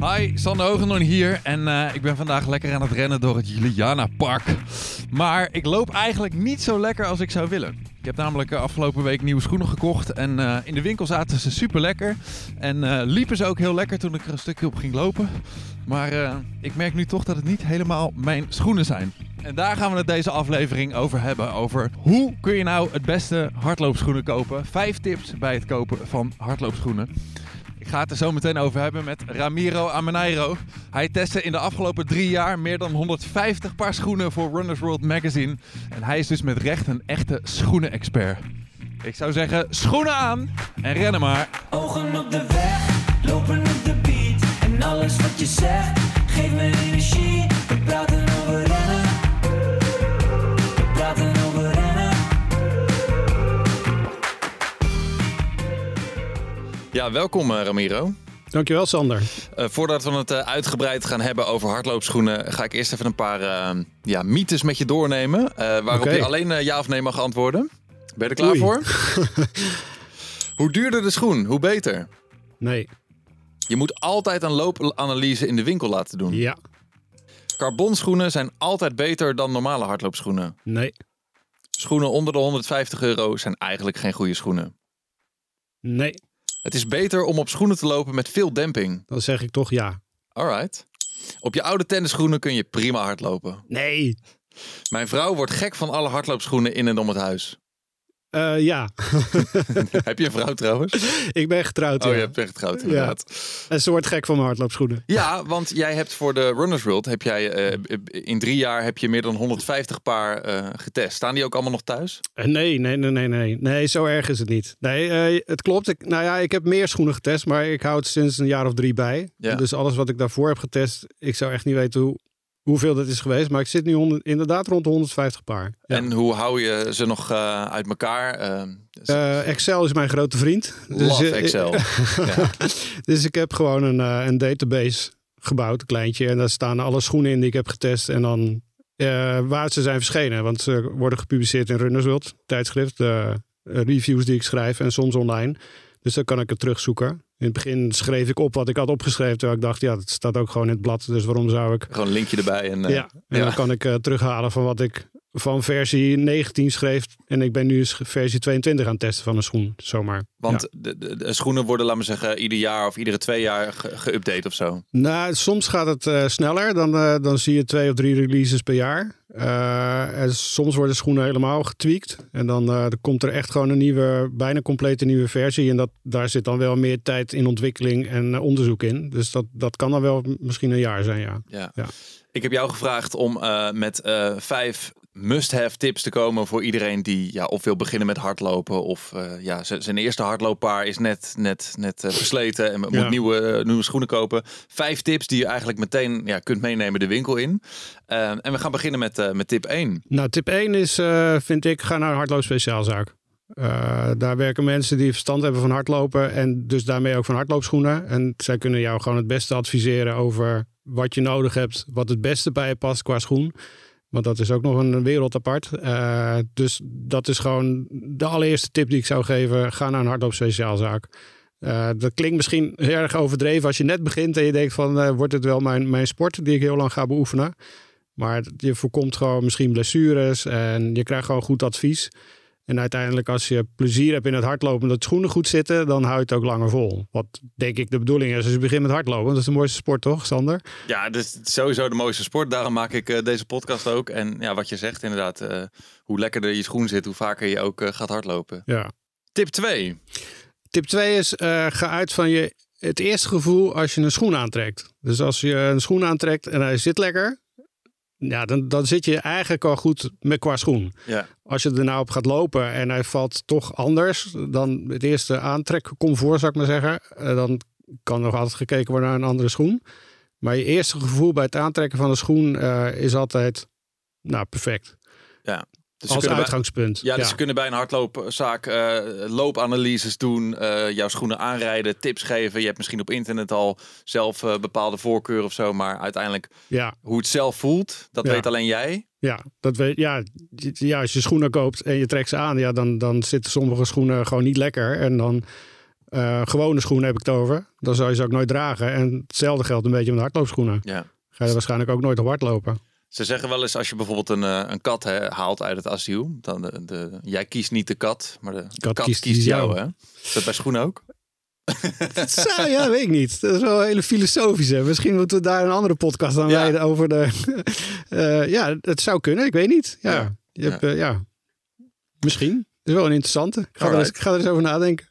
Hi, Sander Hogendoorn hier en eh, ik ben vandaag lekker aan het rennen door het Juliana Park. Maar ik loop eigenlijk niet zo lekker als ik zou willen. Ik heb namelijk eh, afgelopen week nieuwe schoenen gekocht en eh, in de winkel zaten ze super lekker. En eh, liepen ze ook heel lekker toen ik er een stukje op ging lopen. Maar ik merk nu toch dat het niet helemaal mijn schoenen zijn. En daar gaan we het deze aflevering over hebben. Over hoe kun je nou het beste hardloopschoenen kopen. Vijf tips bij het kopen van hardloopschoenen. Ik ga het er zo meteen over hebben met Ramiro Amenairo. Hij testte in de afgelopen drie jaar meer dan 150 paar schoenen voor Runners World Magazine. En hij is dus met recht een echte schoenenexpert. Ik zou zeggen, schoenen aan en rennen maar. Ogen op de weg, lopen op de beat. En alles wat je zegt, Ja, welkom eh, Ramiro. Dankjewel, Sander. Eh, voordat we het eh, uitgebreid gaan hebben over hardloopschoenen, ga ik eerst even een paar ja, mythes met je doornemen. waarop je alleen ja of nee mag antwoorden. Ben je er klaar Oei. voor? hoe duurder de schoen, hoe beter. Nee. Je moet altijd een loopanalyse in de winkel laten doen. Ja. Carbonschoenen zijn altijd beter dan normale hardloopschoenen. Nee. Schoenen onder de 150 euro zijn eigenlijk geen goede schoenen. Nee. Het is beter om op schoenen te lopen met veel demping. Dan zeg ik toch ja. Alright. Op je oude tennisschoenen kun je prima hardlopen. Nee. Mijn vrouw wordt gek van alle hardloopschoenen in en om het huis. Eh, ja. Heb je een vrouw trouwens? ik ben getrouwd. Oh, ja. je echt getrouwd inderdaad. En ze wordt gek van mijn hardloopschoenen. Ja, want jij hebt voor de Runners World, heb jij, eh, in drie jaar heb je meer dan 150 paar eh, getest. Staan die ook allemaal nog thuis? Nee, nee, nee, nee, nee. Nee, zo erg is het niet. Nee, het klopt. Ik, nou ja, ik heb meer schoenen getest, maar ik hou het sinds een jaar of drie bij. Ja. Dus alles wat ik daarvoor heb getest, ik zou echt niet weten hoe, hoeveel dat is geweest. Maar ik zit nu inderdaad rond de 150 paar. Ja. En hoe hou je ze nog eh, uit elkaar? Eh, Eh, Excel is mijn grote vriend. love eh, Excel. ja. Dus ik heb gewoon een, een database gebouwd, een kleintje. En daar staan alle schoenen in die ik heb getest. En dan waar ze zijn verschenen. Want ze worden gepubliceerd in Runners World, tijdschrift. reviews die ik schrijf en soms online. Dus dan kan ik het terugzoeken. In het begin schreef ik op wat ik had opgeschreven. Terwijl ik dacht, ja, dat staat ook gewoon in het blad. Dus waarom zou ik... Gewoon een linkje erbij. En, eh, ja, en ja. dan kan ik eh, terughalen van wat ik van versie 19 schreef. En ik ben nu versie 22 aan het testen van een schoen, zomaar. Want Ja. de, de, de schoenen worden, laten we zeggen, ieder jaar of iedere twee jaar ge- geüpdate of zo. Nou, soms gaat het eh, sneller. Dan, dan zie je twee of drie releases per jaar. Eh, en soms worden schoenen helemaal getweakt. En dan eh, er komt er echt gewoon een nieuwe, bijna complete nieuwe versie. En dat, daar zit dan wel meer tijd in ontwikkeling en eh, onderzoek in. Dus dat, dat kan dan wel misschien een jaar zijn, ja. Ja. Ja. Ik heb jou gevraagd om met vijf must-have tips te komen voor iedereen die ja, of wil beginnen met hardlopen of eh, ja, zijn eerste hardlooppaar is net, net, net eh, versleten en moet Ja. nieuwe, nieuwe schoenen kopen. Vijf tips die je eigenlijk meteen ja, kunt meenemen de winkel in. Eh, en we gaan beginnen met, eh, met tip 1. Nou, tip 1 is, vind ik, ga naar een hardloopspeciaalzaak. Eh, daar werken mensen die verstand hebben van hardlopen en dus daarmee ook van hardloopschoenen. En zij kunnen jou gewoon het beste adviseren over wat je nodig hebt, wat het beste bij je past qua schoen. Want dat is ook nog een wereld apart. Eh, dus dat is gewoon de allereerste tip die ik zou geven. Ga naar een hardloopspeciaalzaak. Eh, dat klinkt misschien erg overdreven als je net begint en je denkt van eh, wordt het wel mijn, mijn sport die ik heel lang ga beoefenen. Maar je voorkomt gewoon misschien blessures en je krijgt gewoon goed advies. En uiteindelijk als je plezier hebt in het hardlopen dat schoenen goed zitten, dan hou je het ook langer vol. Wat denk ik de bedoeling is als je begint met hardlopen. Dat is de mooiste sport toch, Sander? Ja, dus sowieso de mooiste sport. Daarom maak ik eh, deze podcast ook. En ja, wat je zegt inderdaad, eh, hoe lekkerder je schoen zit, hoe vaker je ook eh, gaat hardlopen. Ja. Tip 2. Tip 2 is, ga uit van je, het eerste gevoel als je een schoen aantrekt. Dus als je een schoen aantrekt en hij zit lekker, ja, dan, dan zit je eigenlijk al goed met qua schoen. Ja. Als je er nou op gaat lopen en hij valt toch anders dan het eerste aantrekcomfort, zou ik maar zeggen, eh, dan kan nog altijd gekeken worden naar een andere schoen. Maar je eerste gevoel bij het aantrekken van de schoen eh, is altijd, nou, perfect. Dus Als bij- uitgangspunt. Ja, dus ze kunnen bij een hardloopzaak eh, loopanalyses doen, eh, jouw schoenen aanrijden, tips geven. Je hebt misschien op internet al zelf eh, bepaalde voorkeuren of zo, maar uiteindelijk ja, hoe het zelf voelt, dat Ja. weet alleen jij. Ja, dat weet, ja, ja, als je schoenen koopt en je trekt ze aan, ja, dan, dan zitten sommige schoenen gewoon niet lekker. En dan gewone schoenen heb ik het over. Dan zou je ze ook nooit dragen. En hetzelfde geldt een beetje met hardloopschoenen. Ja. Ga je waarschijnlijk ook nooit op hardlopen. Ze zeggen wel eens als je bijvoorbeeld een, eh, een kat haalt uit het asiel. Dan de, de, jij kiest niet de kat, maar de kat, kiest, kiest jou. jou. Hè? Is dat bij schoenen ook? Zo, ja, weet ik niet. Dat is wel een hele filosofische. Misschien moeten we daar een andere podcast aan Ja. wijden over de... Eh, ja, het zou kunnen. Ik weet niet. Ja, Ja. Je hebt, eh, ja. Misschien. Dat is wel een interessante. Ik ga, er eens, Alright. ik ga er eens over nadenken.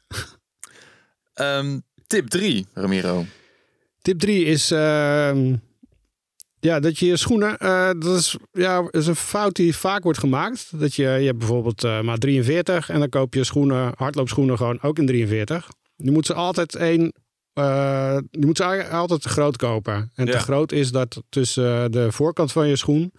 Ehm, tip 3, Ramiro. Tip 3 is... ehm, ja, dat je je schoenen... eh, dat is, ja, is een fout die vaak wordt gemaakt. Dat je, je hebt bijvoorbeeld eh maat 43 en dan koop je schoenen, hardloopschoenen gewoon ook in 43. Je moet ze altijd één... eh, je moet ze altijd te groot kopen. En te groot is dat tussen de voorkant van je schoen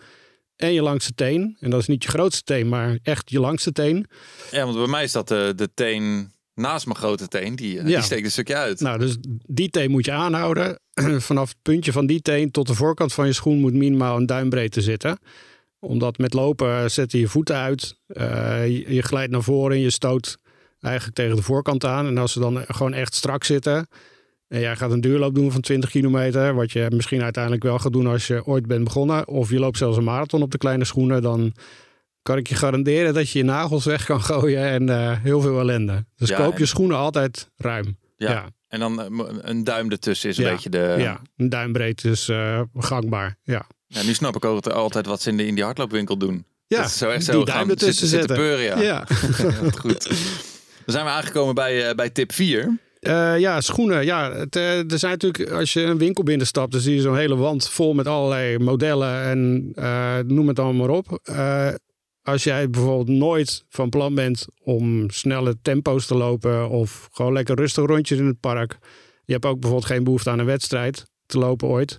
en je langste teen. En dat is niet je grootste teen, maar echt je langste teen. Ja, want bij mij is dat de, de teen naast mijn grote teen. Die, eh, Ja. die steekt een stukje uit. Nou, dus die teen moet je aanhouden. Vanaf het puntje van die teen tot de voorkant van je schoen moet minimaal een duimbreedte zitten. Omdat met lopen zetten je voeten uit. Eh, je, je glijdt naar voren en je stoot eigenlijk tegen de voorkant aan. En als ze dan gewoon echt strak zitten. En jij gaat een duurloop doen van 20 kilometer. Wat je misschien uiteindelijk wel gaat doen als je ooit bent begonnen. Of je loopt zelfs een marathon op de kleine schoenen. Dan kan ik je garanderen dat je je nagels weg kan gooien. En eh, heel veel ellende. Dus Ja, koop je schoenen altijd ruim. ja. ja. En dan eh, een duim ertussen is een Ja. beetje de... Ja, een duimbreed is eh, gangbaar. Ja, Ja, nu snap ik ook altijd wat ze in, de, in die hardloopwinkel doen. ja dat is zo echt die zo duim gaan ertussen zitten, peuren. Ja. Ja, goed. Dan zijn we aangekomen bij, eh, bij tip 4. Eh, ja schoenen. Ja, het, er zijn natuurlijk, als je een winkel binnenstapt, dan zie je zo'n hele wand vol met allerlei modellen en noem het allemaal maar op. als jij bijvoorbeeld nooit van plan bent om snelle tempo's te lopen of gewoon lekker rustig rondjes in het park. Je hebt ook bijvoorbeeld geen behoefte aan een wedstrijd te lopen ooit.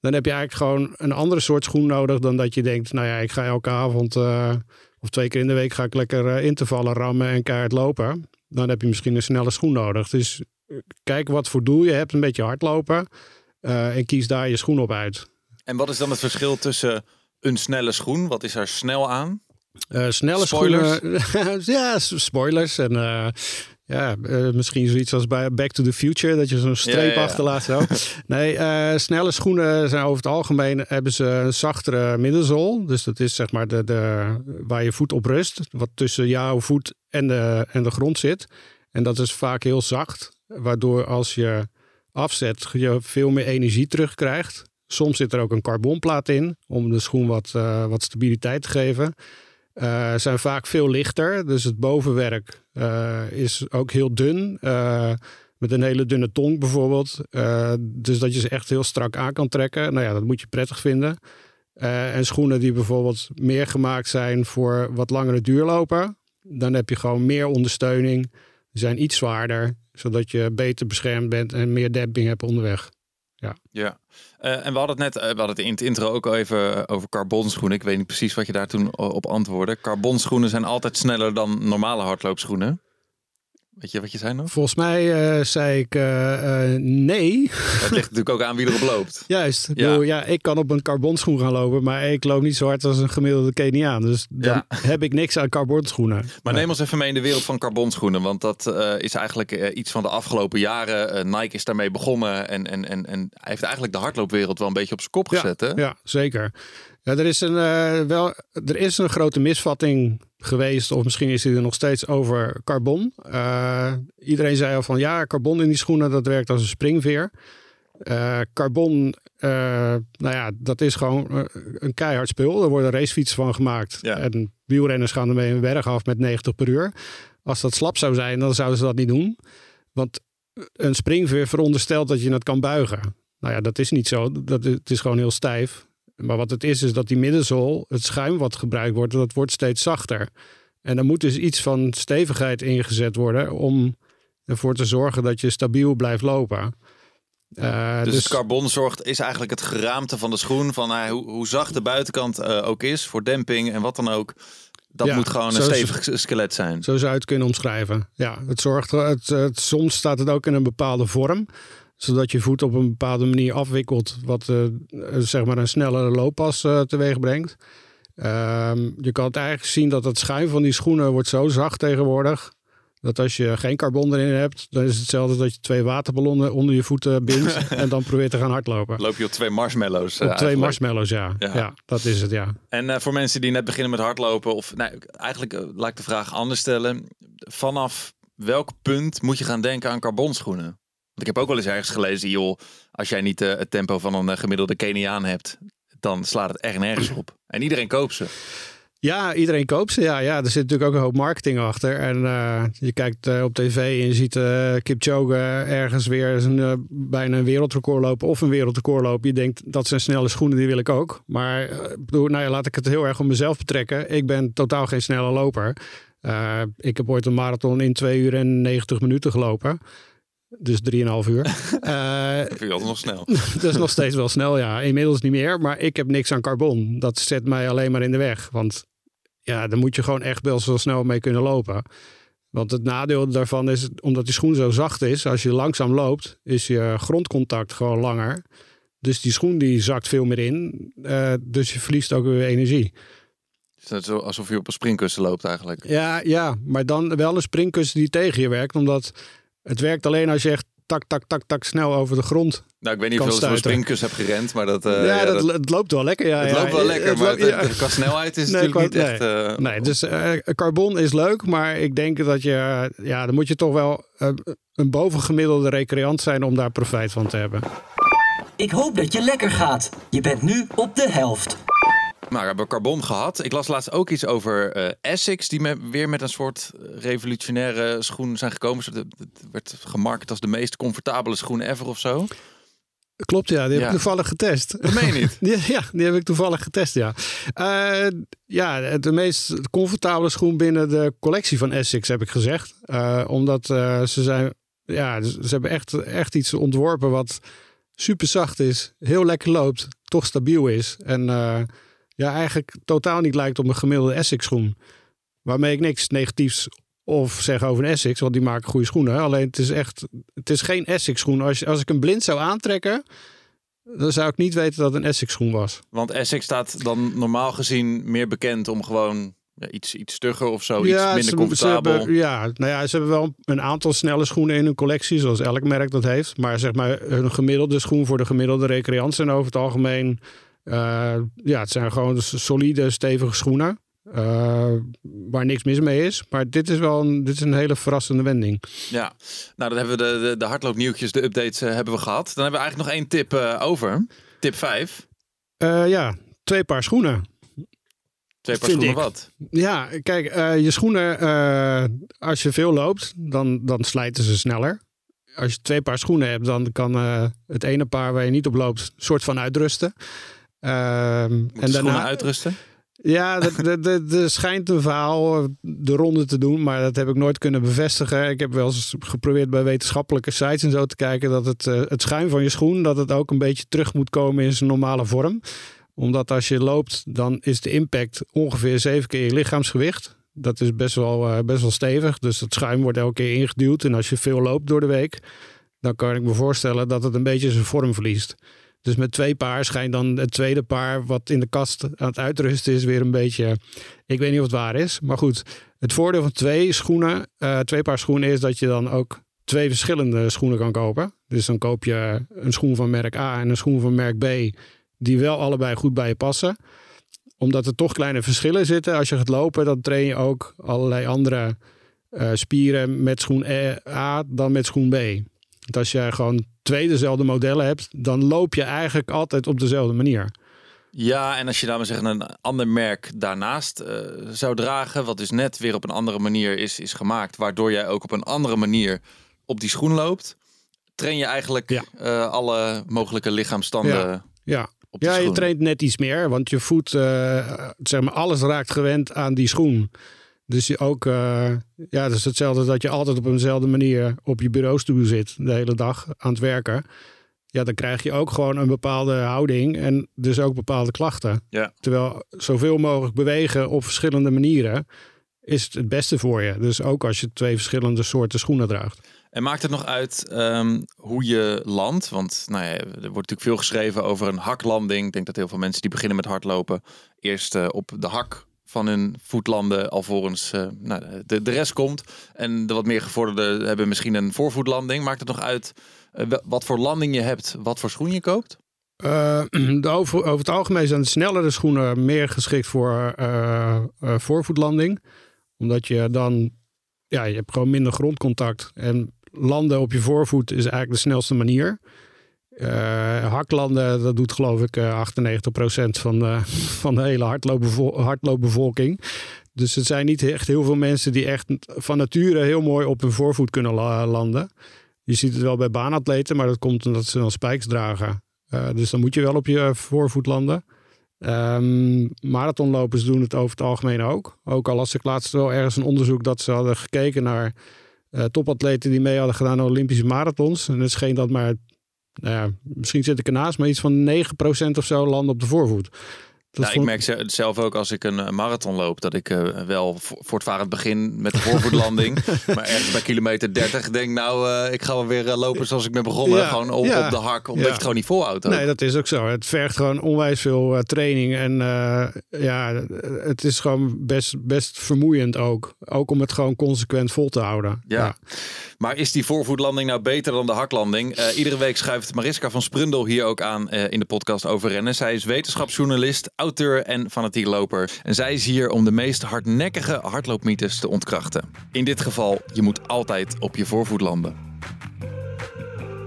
Dan heb je eigenlijk gewoon een andere soort schoen nodig dan dat je denkt, nou ja, ik ga elke avond eh, of twee keer in de week ga ik lekker eh, intervallen rammen en keihard lopen. Dan heb je misschien een snelle schoen nodig. Dus eh, kijk wat voor doel je hebt, een beetje hardlopen. eh, en kies daar je schoen op uit. En wat is dan het verschil tussen een snelle schoen? Wat is er snel aan? Eh, snelle Spoilers? schoenen. ja, spoilers. En eh, ja, eh, misschien zoiets als bij Back to the Future, dat je zo'n streep Ja, ja, ja. achterlaat. Zo. nee, snelle schoenen zijn over het algemeen hebben ze een zachtere middenzool. Dus dat is zeg maar de, de, waar je voet op rust, wat tussen jouw voet en de, en de grond zit. En dat is vaak heel zacht, waardoor als je afzet, je veel meer energie terugkrijgt. Soms zit er ook een carbonplaat in om de schoen wat, wat stabiliteit te geven. Eh, zijn vaak veel lichter. Dus het bovenwerk eh, is ook heel dun. eh, met een hele dunne tong bijvoorbeeld. Dus dat je ze echt heel strak aan kan trekken. Nou ja, dat moet je prettig vinden. En schoenen die bijvoorbeeld meer gemaakt zijn voor wat langere duurlopen. Dan heb je gewoon meer ondersteuning. Die zijn iets zwaarder. Zodat je beter beschermd bent en meer demping hebt onderweg. Ja. Eh, en we hadden het net, eh, we hadden het in het intro ook al even eh, over carbonschoenen. Ik weet niet precies wat je daar toen op antwoordde. Carbonschoenen zijn altijd sneller dan normale hardloopschoenen. Weet je wat je zei nog? Volgens mij eh, zei ik eh, eh, nee. Het ligt natuurlijk ook aan wie erop loopt. Juist. Ik, Ja. bedoel, ja, ik kan op een carbonschoen gaan lopen, maar ik loop niet zo hard als een gemiddelde Keniaan. Dus dan Ja. heb ik niks aan carbonschoenen. Maar neem ons even mee in de wereld van carbonschoenen. Want dat is eigenlijk iets van de afgelopen jaren. Nike is daarmee begonnen. En, en, en, en heeft eigenlijk de hardloopwereld wel een beetje op zijn kop gezet. Hè? Ja, zeker. Ja, er, is een, wel, er is een grote misvatting geweest, of misschien is die er nog steeds over carbon. Eh, iedereen zei al van ja, carbon in die schoenen, dat werkt als een springveer. Eh, carbon, eh, nou ja, dat is gewoon een keihard spul. Er worden racefietsen van gemaakt. Ja. En wielrenners gaan ermee een berg af met 90 per uur. Als dat slap zou zijn, dan zouden ze dat niet doen. Want een springveer veronderstelt dat je het kan buigen. Nou ja, dat is niet zo. Dat, het is gewoon heel stijf. Maar wat het is, is dat die middenzool, het schuim wat gebruikt wordt, dat wordt steeds zachter. En er moet dus iets van stevigheid ingezet worden om ervoor te zorgen dat je stabiel blijft lopen. Eh, Dus, het carbon zorgt, is eigenlijk het geraamte van de schoen. Van eh, hoe, hoe zacht de buitenkant eh, ook is voor demping en wat dan ook. Dat Ja, moet gewoon een stevig skelet zijn. Zo zou je het kunnen omschrijven. Ja, het zorgt, het, het, soms staat het ook in een bepaalde vorm, zodat je voet op een bepaalde manier afwikkelt, wat eh, zeg maar een snellere looppas eh, teweeg brengt. Ehm, je kan het eigenlijk zien dat het schuim van die schoenen wordt zo zacht tegenwoordig, Dat als je geen carbon erin hebt, dan is het hetzelfde dat je twee waterballonnen onder je voeten bindt en dan probeert te gaan hardlopen. Loop je op twee marshmallows. Op eh, twee eigenlijk. marshmallows, ja. Ja. ja. dat is het, ja. En eh, voor mensen die net beginnen met hardlopen, of nou, eigenlijk eh, laat ik de vraag anders stellen. Vanaf welk punt moet je gaan denken aan carbonschoenen? Ik heb ook wel eens ergens gelezen, joh, als jij niet eh, het tempo van een eh, gemiddelde Keniaan hebt, dan slaat het echt nergens op. En iedereen koopt ze. Ja, iedereen koopt ze. Ja, ja, er zit natuurlijk ook een hoop marketing achter. En eh, je kijkt op tv en je ziet eh Kipchoge ergens weer een, bijna een wereldrecord lopen of een wereldrecord lopen. Je denkt, dat zijn snelle schoenen, die wil ik ook. Maar bedoel, nou ja, laat ik het heel erg op mezelf betrekken. Ik ben totaal geen snelle loper. Ik heb ooit een marathon in 2 uur en 90 minuten gelopen. Dus 3,5 uur. Eh, Dat vind je altijd nog snel. dat is nog steeds wel snel, ja. Inmiddels niet meer, maar ik heb niks aan carbon. Dat zet mij alleen maar in de weg. Want ja, daar moet je gewoon echt best wel snel mee kunnen lopen. Want het nadeel daarvan is, omdat die schoen zo zacht is, als je langzaam loopt, is je grondcontact gewoon langer. Dus die schoen die zakt veel meer in. Eh, dus je verliest ook weer energie. Het is net zo alsof je op een springkussen loopt eigenlijk. Ja, ja, maar dan wel een springkussen die tegen je werkt. Omdat het werkt alleen als je echt tak, tak, tak, tak snel over de grond Nou, ik weet niet of je springkussen hebt gerend, maar dat... eh, ja, ja, dat, dat- het loopt wel lekker. Ja, het ja. loopt wel lekker, Het maar loopt- qua snelheid is Nee, natuurlijk qua- niet echt... eh, Nee, dus eh, carbon is leuk, maar ik denk dat je, ja, dan moet je toch wel een bovengemiddelde recreant zijn om daar profijt van te hebben. Ik hoop dat je lekker gaat. Je bent nu op de helft. Maar we hebben carbon gehad. Ik las laatst ook iets over eh Essex, die me, weer met een soort revolutionaire schoen zijn gekomen. Het werd gemarket als de meest comfortabele schoen ever of zo. Klopt, ja, die heb Ja. ik toevallig getest. Dat meen je niet. Die- ja, die heb ik toevallig getest, ja. Eh, ja, de meest comfortabele schoen binnen de collectie van Essex heb ik gezegd. Eh, omdat eh, ze zijn, ja, ze hebben echt, echt iets ontworpen wat super zacht is, heel lekker loopt, toch stabiel is. En eh, ja, eigenlijk totaal niet lijkt op een gemiddelde Essex schoen. Waarmee ik niks negatiefs of zeg over een Essex, want die maken goede schoenen. Alleen het is echt, het is geen Essex schoen. Als, als ik hem blind zou aantrekken, dan zou ik niet weten dat het een Essex schoen was. Want Essex staat dan normaal gezien meer bekend om gewoon ja, iets, iets stugger of zo, iets minder ze- comfortabel. Ze hebben, ja, nou ja, ze hebben wel een aantal snelle schoenen in hun collectie, zoals elk merk dat heeft. Maar zeg maar, een gemiddelde schoen voor de gemiddelde recreant zijn over het algemeen. Eh, ja, het zijn gewoon solide, stevige schoenen. eh, waar niks mis mee is. Maar dit is wel een, dit is een hele verrassende wending. Ja, nou dan hebben we de, de, de hardloopnieuwtjes, de updates eh, hebben we gehad. Dan hebben we eigenlijk nog één tip over. Tip 5. Eh, ja, twee paar schoenen. Twee paar Vind schoenen ik. wat. Ja, kijk, je schoenen, als je veel loopt, dan, dan slijten ze sneller. Als je twee paar schoenen hebt, dan kan het ene paar waar je niet op loopt, soort van uitrusten. Ehm, de schoenen uitrusten. ja, er- schijnt een verhaal de ronde te doen, maar dat heb ik nooit kunnen bevestigen. Ik heb wel eens geprobeerd bij wetenschappelijke sites en zo te kijken dat het, eh, het schuim van je schoen, dat het ook een beetje terug moet komen in zijn normale vorm. Omdat als je loopt, dan is de impact ongeveer zeven keer je lichaamsgewicht. Dat is best wel, eh, best wel stevig, dus het schuim wordt elke keer ingeduwd. En als je veel loopt door de week, dan kan ik me voorstellen dat het een beetje zijn vorm verliest. Dus met twee paar schijnt dan het tweede paar wat in de kast aan het uitrusten is weer een beetje... Ik weet niet of het waar is, maar goed. Het voordeel van twee schoenen, eh, twee paar schoenen is dat je dan ook twee verschillende schoenen kan kopen. Dus dan koop je een schoen van merk A en een schoen van merk B die wel allebei goed bij je passen. Omdat er toch kleine verschillen zitten. Als je gaat lopen, dan train je ook allerlei andere eh, spieren met schoen E- A dan met schoen B. Want als je gewoon twee dezelfde modellen hebt, dan loop je eigenlijk altijd op dezelfde manier. Ja, en als je daarmee zeggen een ander merk daarnaast eh, zou dragen, wat dus net weer op een andere manier is, is gemaakt, waardoor jij ook op een andere manier op die schoen loopt, train je eigenlijk Ja. eh, alle mogelijke lichaamstanden Ja. Ja, op ja je traint net iets meer, want je voet, eh, zeg maar, alles raakt gewend aan die schoen. Dus je ook, eh, ja, dat is hetzelfde dat je altijd op eenzelfde manier op je bureaustoel zit de hele dag aan het werken. Ja, dan krijg je ook gewoon een bepaalde houding en dus ook bepaalde klachten. Ja. Terwijl zoveel mogelijk bewegen op verschillende manieren is het het beste voor je. Dus ook als je twee verschillende soorten schoenen draagt. En maakt het nog uit ehm, hoe je landt? Want nou ja, er wordt natuurlijk veel geschreven over een haklanding. Ik denk dat heel veel mensen die beginnen met hardlopen eerst eh, op de hak van hun voet landen alvorens eh, nou, de, de rest komt. En de wat meer gevorderden hebben misschien een voorvoetlanding. Maakt het nog uit eh, wat voor landing je hebt, wat voor schoen je koopt? Eh, de over, over het algemeen zijn snellere schoenen meer geschikt voor voorvoetlanding. Omdat je dan, ja, je hebt gewoon minder grondcontact. En landen op je voorvoet is eigenlijk de snelste manier. Eh, haklanden, dat doet geloof ik eh 98% van de, van de hele hardloopbevo- hardloopbevolking. Dus het zijn niet echt heel veel mensen die echt van nature heel mooi op hun voorvoet kunnen la- landen. Je ziet het wel bij baanatleten, maar dat komt omdat ze dan spikes dragen. Eh, dus dan moet je wel op je voorvoet landen. Ehm, marathonlopers doen het over het algemeen ook. Ook al las ik laatst wel ergens een onderzoek dat ze hadden gekeken naar eh, topatleten die mee hadden gedaan aan Olympische marathons. En het scheen dat maar, nou ja, misschien zit ik ernaast, maar iets van 9% of zo landen op de voorvoet. Dat nou, ik merk ze- zelf ook als ik een eh, marathon loop dat ik eh, wel vo- voortvarend begin met de voorvoetlanding. maar ergens bij kilometer 30 denk nou, eh, ik ga wel weer lopen zoals ik ben begonnen. Ja, gewoon op, ja. op de hak, omdat Ja. je het gewoon niet volhoudt. ook. Nee, dat is ook zo. Het vergt gewoon onwijs veel training. En ja, het is gewoon best, best vermoeiend ook. Ook om het gewoon consequent vol te houden. Ja. Maar is die voorvoetlanding nou beter dan de haklanding? Iedere week schuift Mariska van Sprundel hier ook aan in de podcast over rennen. Zij is wetenschapsjournalist, auteur en fanatiek loper. En zij is hier om de meest hardnekkige hardloopmythes te ontkrachten. In dit geval, je moet altijd op je voorvoet landen.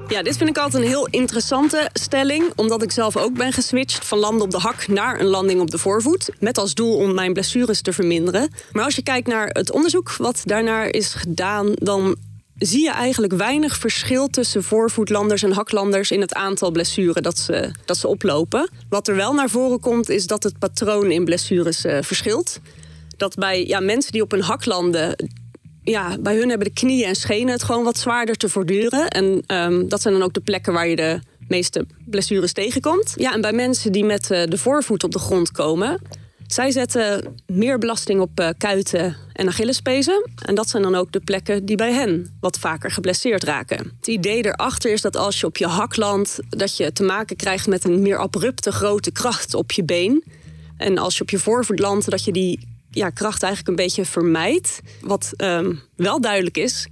Ja, dit vind ik altijd een heel interessante stelling. Omdat ik zelf ook ben geswitcht van landen op de hak naar een landing op de voorvoet. Met als doel om mijn blessures te verminderen. Maar als je kijkt naar het onderzoek wat daarnaar is gedaan, dan zie je eigenlijk weinig verschil tussen voorvoetlanders en haklanders in het aantal blessures dat ze, dat ze oplopen. Wat er wel naar voren komt, is dat het patroon in blessures eh, verschilt. Dat bij ja, mensen die op een hak landen, ja, bij hun hebben de knieën en schenen het gewoon wat zwaarder te voortduren. En ehm, dat zijn dan ook de plekken waar je de meeste blessures tegenkomt. Ja, en bij mensen die met eh, de voorvoet op de grond komen, zij zetten meer belasting op eh, kuiten en Achillespezen. En dat zijn dan ook de plekken die bij hen wat vaker geblesseerd raken. Het idee erachter is dat als je op je hak landt, dat je te maken krijgt met een meer abrupte grote kracht op je been. En als je op je voorvoet landt, dat je die ja, kracht eigenlijk een beetje vermijdt. Wat ehm, wel duidelijk is,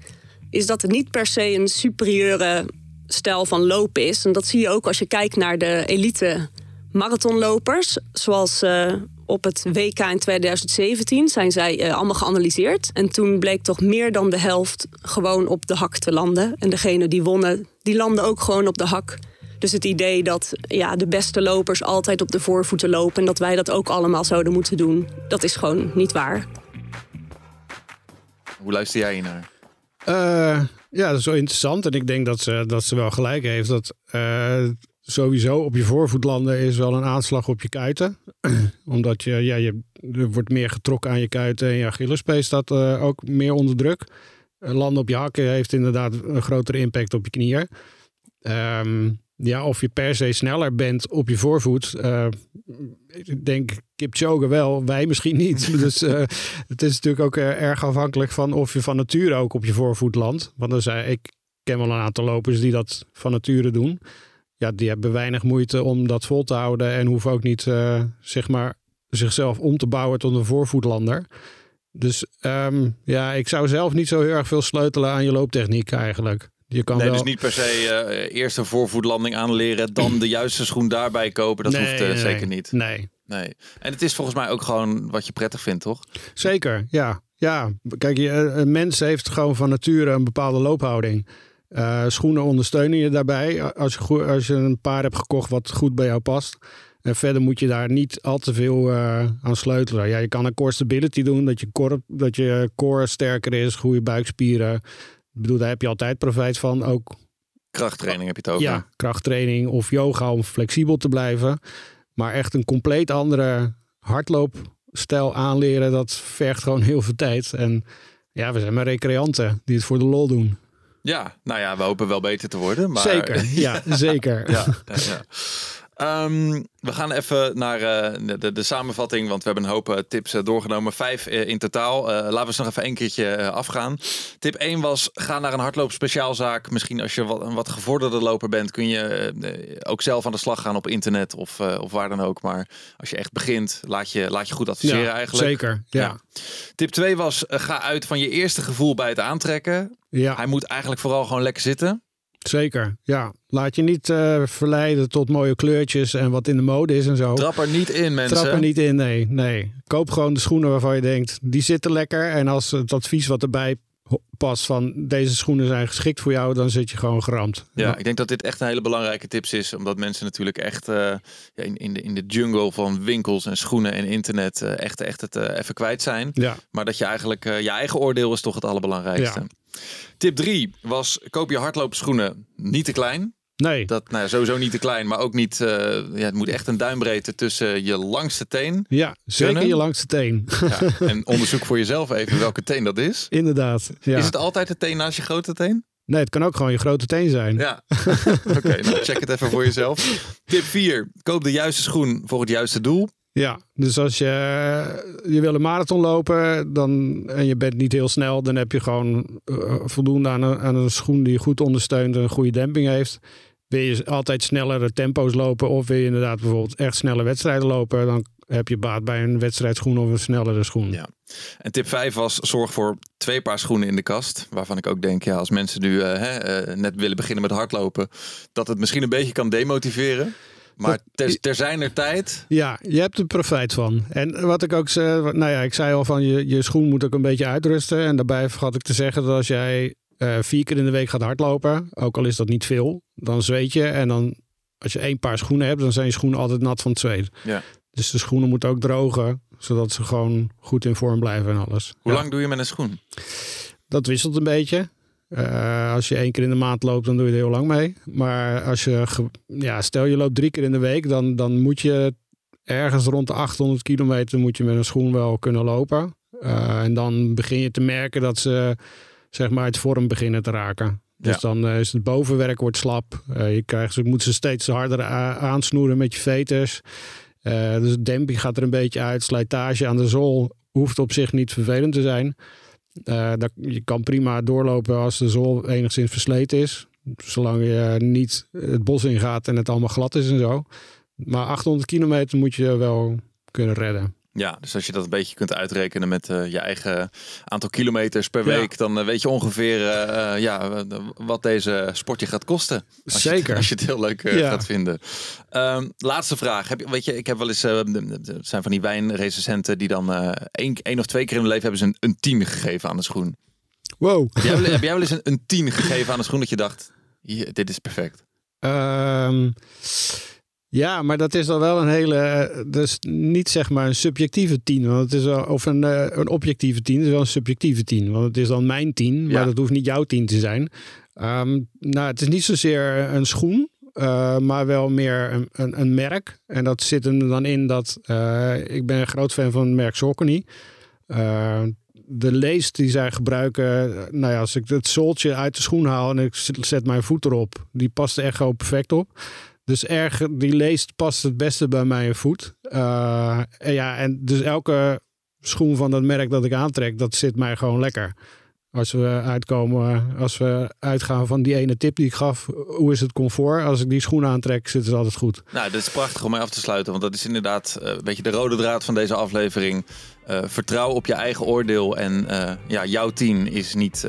is dat het niet per se een superieure stijl van lopen is. En dat zie je ook als je kijkt naar de elite marathonlopers. Zoals eh, op het WK in 2017 zijn zij eh, allemaal geanalyseerd. En toen bleek toch meer dan de helft gewoon op de hak te landen. En degene die wonnen, die landen ook gewoon op de hak. Dus het idee dat ja, de beste lopers altijd op de voorvoeten lopen... en dat wij dat ook allemaal zouden moeten doen, dat is gewoon niet waar. Hoe luister jij hier naar? Eh, ja, dat is wel interessant. En ik denk dat ze, dat ze wel gelijk heeft. Dat eh, sowieso op je voorvoet landen is wel een aanslag op je kuiten. Omdat je, ja, je, er wordt meer getrokken aan je kuiten en je Achillespees staat eh, ook meer onder druk. Eh, landen op je hakken heeft inderdaad een grotere impact op je knieën. Ehm, ja, of je per se sneller bent op je voorvoet. eh, ik denk Kipchoge wel, wij misschien niet. dus het is natuurlijk ook erg afhankelijk van of je van nature ook op je voorvoet landt. Want ik ken wel een aantal lopers die dat van nature doen. Ja, die hebben weinig moeite om dat vol te houden en hoeven ook niet eh, zeg maar, zichzelf om te bouwen tot een voorvoetlander. Dus ehm, ja, ik zou zelf niet zo heel erg veel sleutelen aan je looptechniek eigenlijk. Je kan Nee, wel... dus niet per se eh, eerst een voorvoetlanding aanleren, dan de juiste schoen daarbij kopen. Dat Nee, hoeft eh, nee, zeker niet. Nee, Nee. En het is volgens mij ook gewoon wat je prettig vindt, toch? Zeker, ja. Ja, kijk, je, een mens heeft gewoon van nature een bepaalde loophouding. Eh, schoenen ondersteunen je daarbij. Als je, als je een paar hebt gekocht wat goed bij jou past. En verder moet je daar niet al te veel eh, aan sleutelen. Ja, je kan een core stability doen, dat je core, dat je core sterker is, goede buikspieren. Ik bedoel, daar heb je altijd profijt van. Ook Krachttraining heb je het over. ja, krachttraining of yoga om flexibel te blijven. Maar echt een compleet andere hardloopstijl aanleren, dat vergt gewoon heel veel tijd. En ja, we zijn maar recreanten die het voor de lol doen. Ja, nou ja, we hopen wel beter te worden. Maar... Zeker, ja, zeker. Ja, ja, ja. Ehm, we gaan even naar eh, de, de samenvatting, want we hebben een hoop eh, tips eh, doorgenomen. Vijf in totaal. Laten we ze nog even een keertje afgaan. Tip 1 was, ga naar een hardloopspeciaalzaak. Misschien als je wat, een wat gevorderde loper bent, kun je ook zelf aan de slag gaan op internet of, of waar dan ook. Maar als je echt begint, laat je, laat je goed adviseren eigenlijk. Zeker, ja. Ja. Tip 2 was, ga uit van je eerste gevoel bij het aantrekken. ja. Hij moet eigenlijk vooral gewoon lekker zitten. Zeker, ja. Laat je niet eh, verleiden tot mooie kleurtjes en wat in de mode is en zo. Trap er niet in, mensen. Trap er niet in, nee, nee. Koop gewoon de schoenen waarvan je denkt, die zitten lekker. En als het advies wat erbij past van deze schoenen zijn geschikt voor jou, dan zit je gewoon geramd. Ja, ik denk dat dit echt een hele belangrijke tips is. Omdat mensen natuurlijk echt eh, ja, in, in, de, in de jungle van winkels en schoenen en internet eh, echt, echt het even kwijt zijn. Ja, Maar dat je eigenlijk, je eigen oordeel is toch het allerbelangrijkste. Tip 3 was, koop je hardloopschoenen niet te klein. nee, Dat, nou ja, sowieso niet te klein, maar ook niet, eh, ja, het moet echt een duimbreedte tussen je langste teen. ja, zeker Kunnen? je langste teen. Ja, en onderzoek voor jezelf even welke teen dat is. Inderdaad, ja. Is het altijd de teen naast je grote teen? Nee, het kan ook gewoon je grote teen zijn. Ja, oké, nou check het even voor jezelf. Tip 4. Koop de juiste schoen voor het juiste doel. Ja, dus als je, je wil een marathon lopen dan, en je bent niet heel snel, dan heb je gewoon eh, voldoende aan een, schoen die goed ondersteunt en een goede demping heeft. Wil je altijd snellere tempo's lopen of wil je inderdaad bijvoorbeeld echt snelle wedstrijden lopen, dan heb je baat bij een wedstrijdschoen of een snellere schoen. Ja. En tip 5 was, zorg voor twee paar schoenen in de kast. Waarvan ik ook denk, ja, als mensen nu eh, hè, eh, net willen beginnen met hardlopen, dat het misschien een beetje kan demotiveren. Maar ter, ter zijner tijd, Ja, je hebt er profijt van. En wat ik ook zei, nou ja, ik zei al van je, je schoen moet ook een beetje uitrusten. En daarbij vergat ik te zeggen dat als jij eh, vier keer in de week gaat hardlopen, ook al is dat niet veel, dan zweet je. En dan als je één paar schoenen hebt, dan zijn je schoenen altijd nat van het zweet. Ja. Dus de schoenen moeten ook drogen, zodat ze gewoon goed in vorm blijven en alles. hoe Ja, lang doe je met een schoen? Dat wisselt een beetje. Eh, als je één keer in de maand loopt, dan doe je er heel lang mee. Maar als je, ja, stel je loopt drie keer in de week, dan, dan moet je ergens rond de 800 kilometer moet je met een schoen wel kunnen lopen. Eh, en dan begin je te merken dat ze zeg maar uit vorm beginnen te raken. Dus Ja. dan eh, is het bovenwerk wordt slap. Je krijgt, ze moeten ze steeds harder aansnoeren met je veters. Dus de demping gaat er een beetje uit. Slijtage aan de zool hoeft op zich niet vervelend te zijn. Eh, je kan prima doorlopen als de zool enigszins versleten is. Zolang je niet het bos ingaat en het allemaal glad is en zo. Maar 800 kilometer moet je wel kunnen redden. Ja, dus als je dat een beetje kunt uitrekenen met eh, je eigen aantal kilometers per Ja. week, dan eh, weet je ongeveer eh, ja, wat deze sport je gaat kosten. Als Je, Zeker. het- als je het heel leuk Ja. gaat vinden. Ehm, laatste vraag. Heb je, weet je, ik heb wel eens, er zijn van die wijnrecensenten die dan één, één of twee keer in hun leven hebben ze een, een tien gegeven aan de schoen. Wow. Heb jij, wel- heb jij wel eens een, een tien gegeven aan de schoen dat je dacht, hier, dit is perfect. Ehm, ja, maar dat is dan wel een hele. Dus niet zeg maar een subjectieve tien. Want het is wel, of een, eh, een objectieve tien. Het is wel een subjectieve tien. Want het is dan mijn tien. Maar Ja. dat hoeft niet jouw tien te zijn. Ehm, nou, het is niet zozeer een schoen. eh, maar wel meer een, een, een merk. En dat zit er dan in dat. ik ben een groot fan van het merk Saucony. Eh, de leest die zij gebruiken, nou ja, als ik het zooltje uit de schoen haal en ik zet zet mijn voet erop, die past er echt gewoon perfect op. Dus erg, die leest past het beste bij mijn voet. Eh, en ja, en dus elke schoen van dat merk dat ik aantrek, dat zit mij gewoon lekker. Als we uitkomen, als we uitgaan van die ene tip die ik gaf, hoe is het comfort? Als ik die schoen aantrek, zit het altijd goed. Nou, dit is prachtig om mee af te sluiten. Want dat is inderdaad eh, een beetje de rode draad van deze aflevering. Eh, vertrouw op je eigen oordeel. En eh, ja, jouw team is niet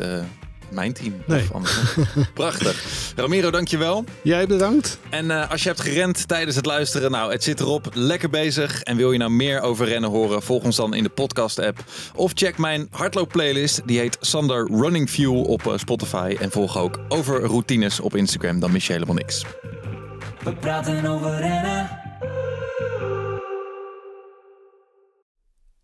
mijn team. Nee. Of andersom. Prachtig. Ramiro, dankjewel. Jij bedankt. En eh, als je hebt gerend tijdens het luisteren, nou, het zit erop. Lekker bezig. En wil je nou meer over rennen horen, volg ons dan in de podcast-app. Of check mijn hardloop-playlist. Die heet Sander Running Fuel op eh, Spotify. En volg ook over routines op Instagram. Dan mis je helemaal niks. We praten over rennen.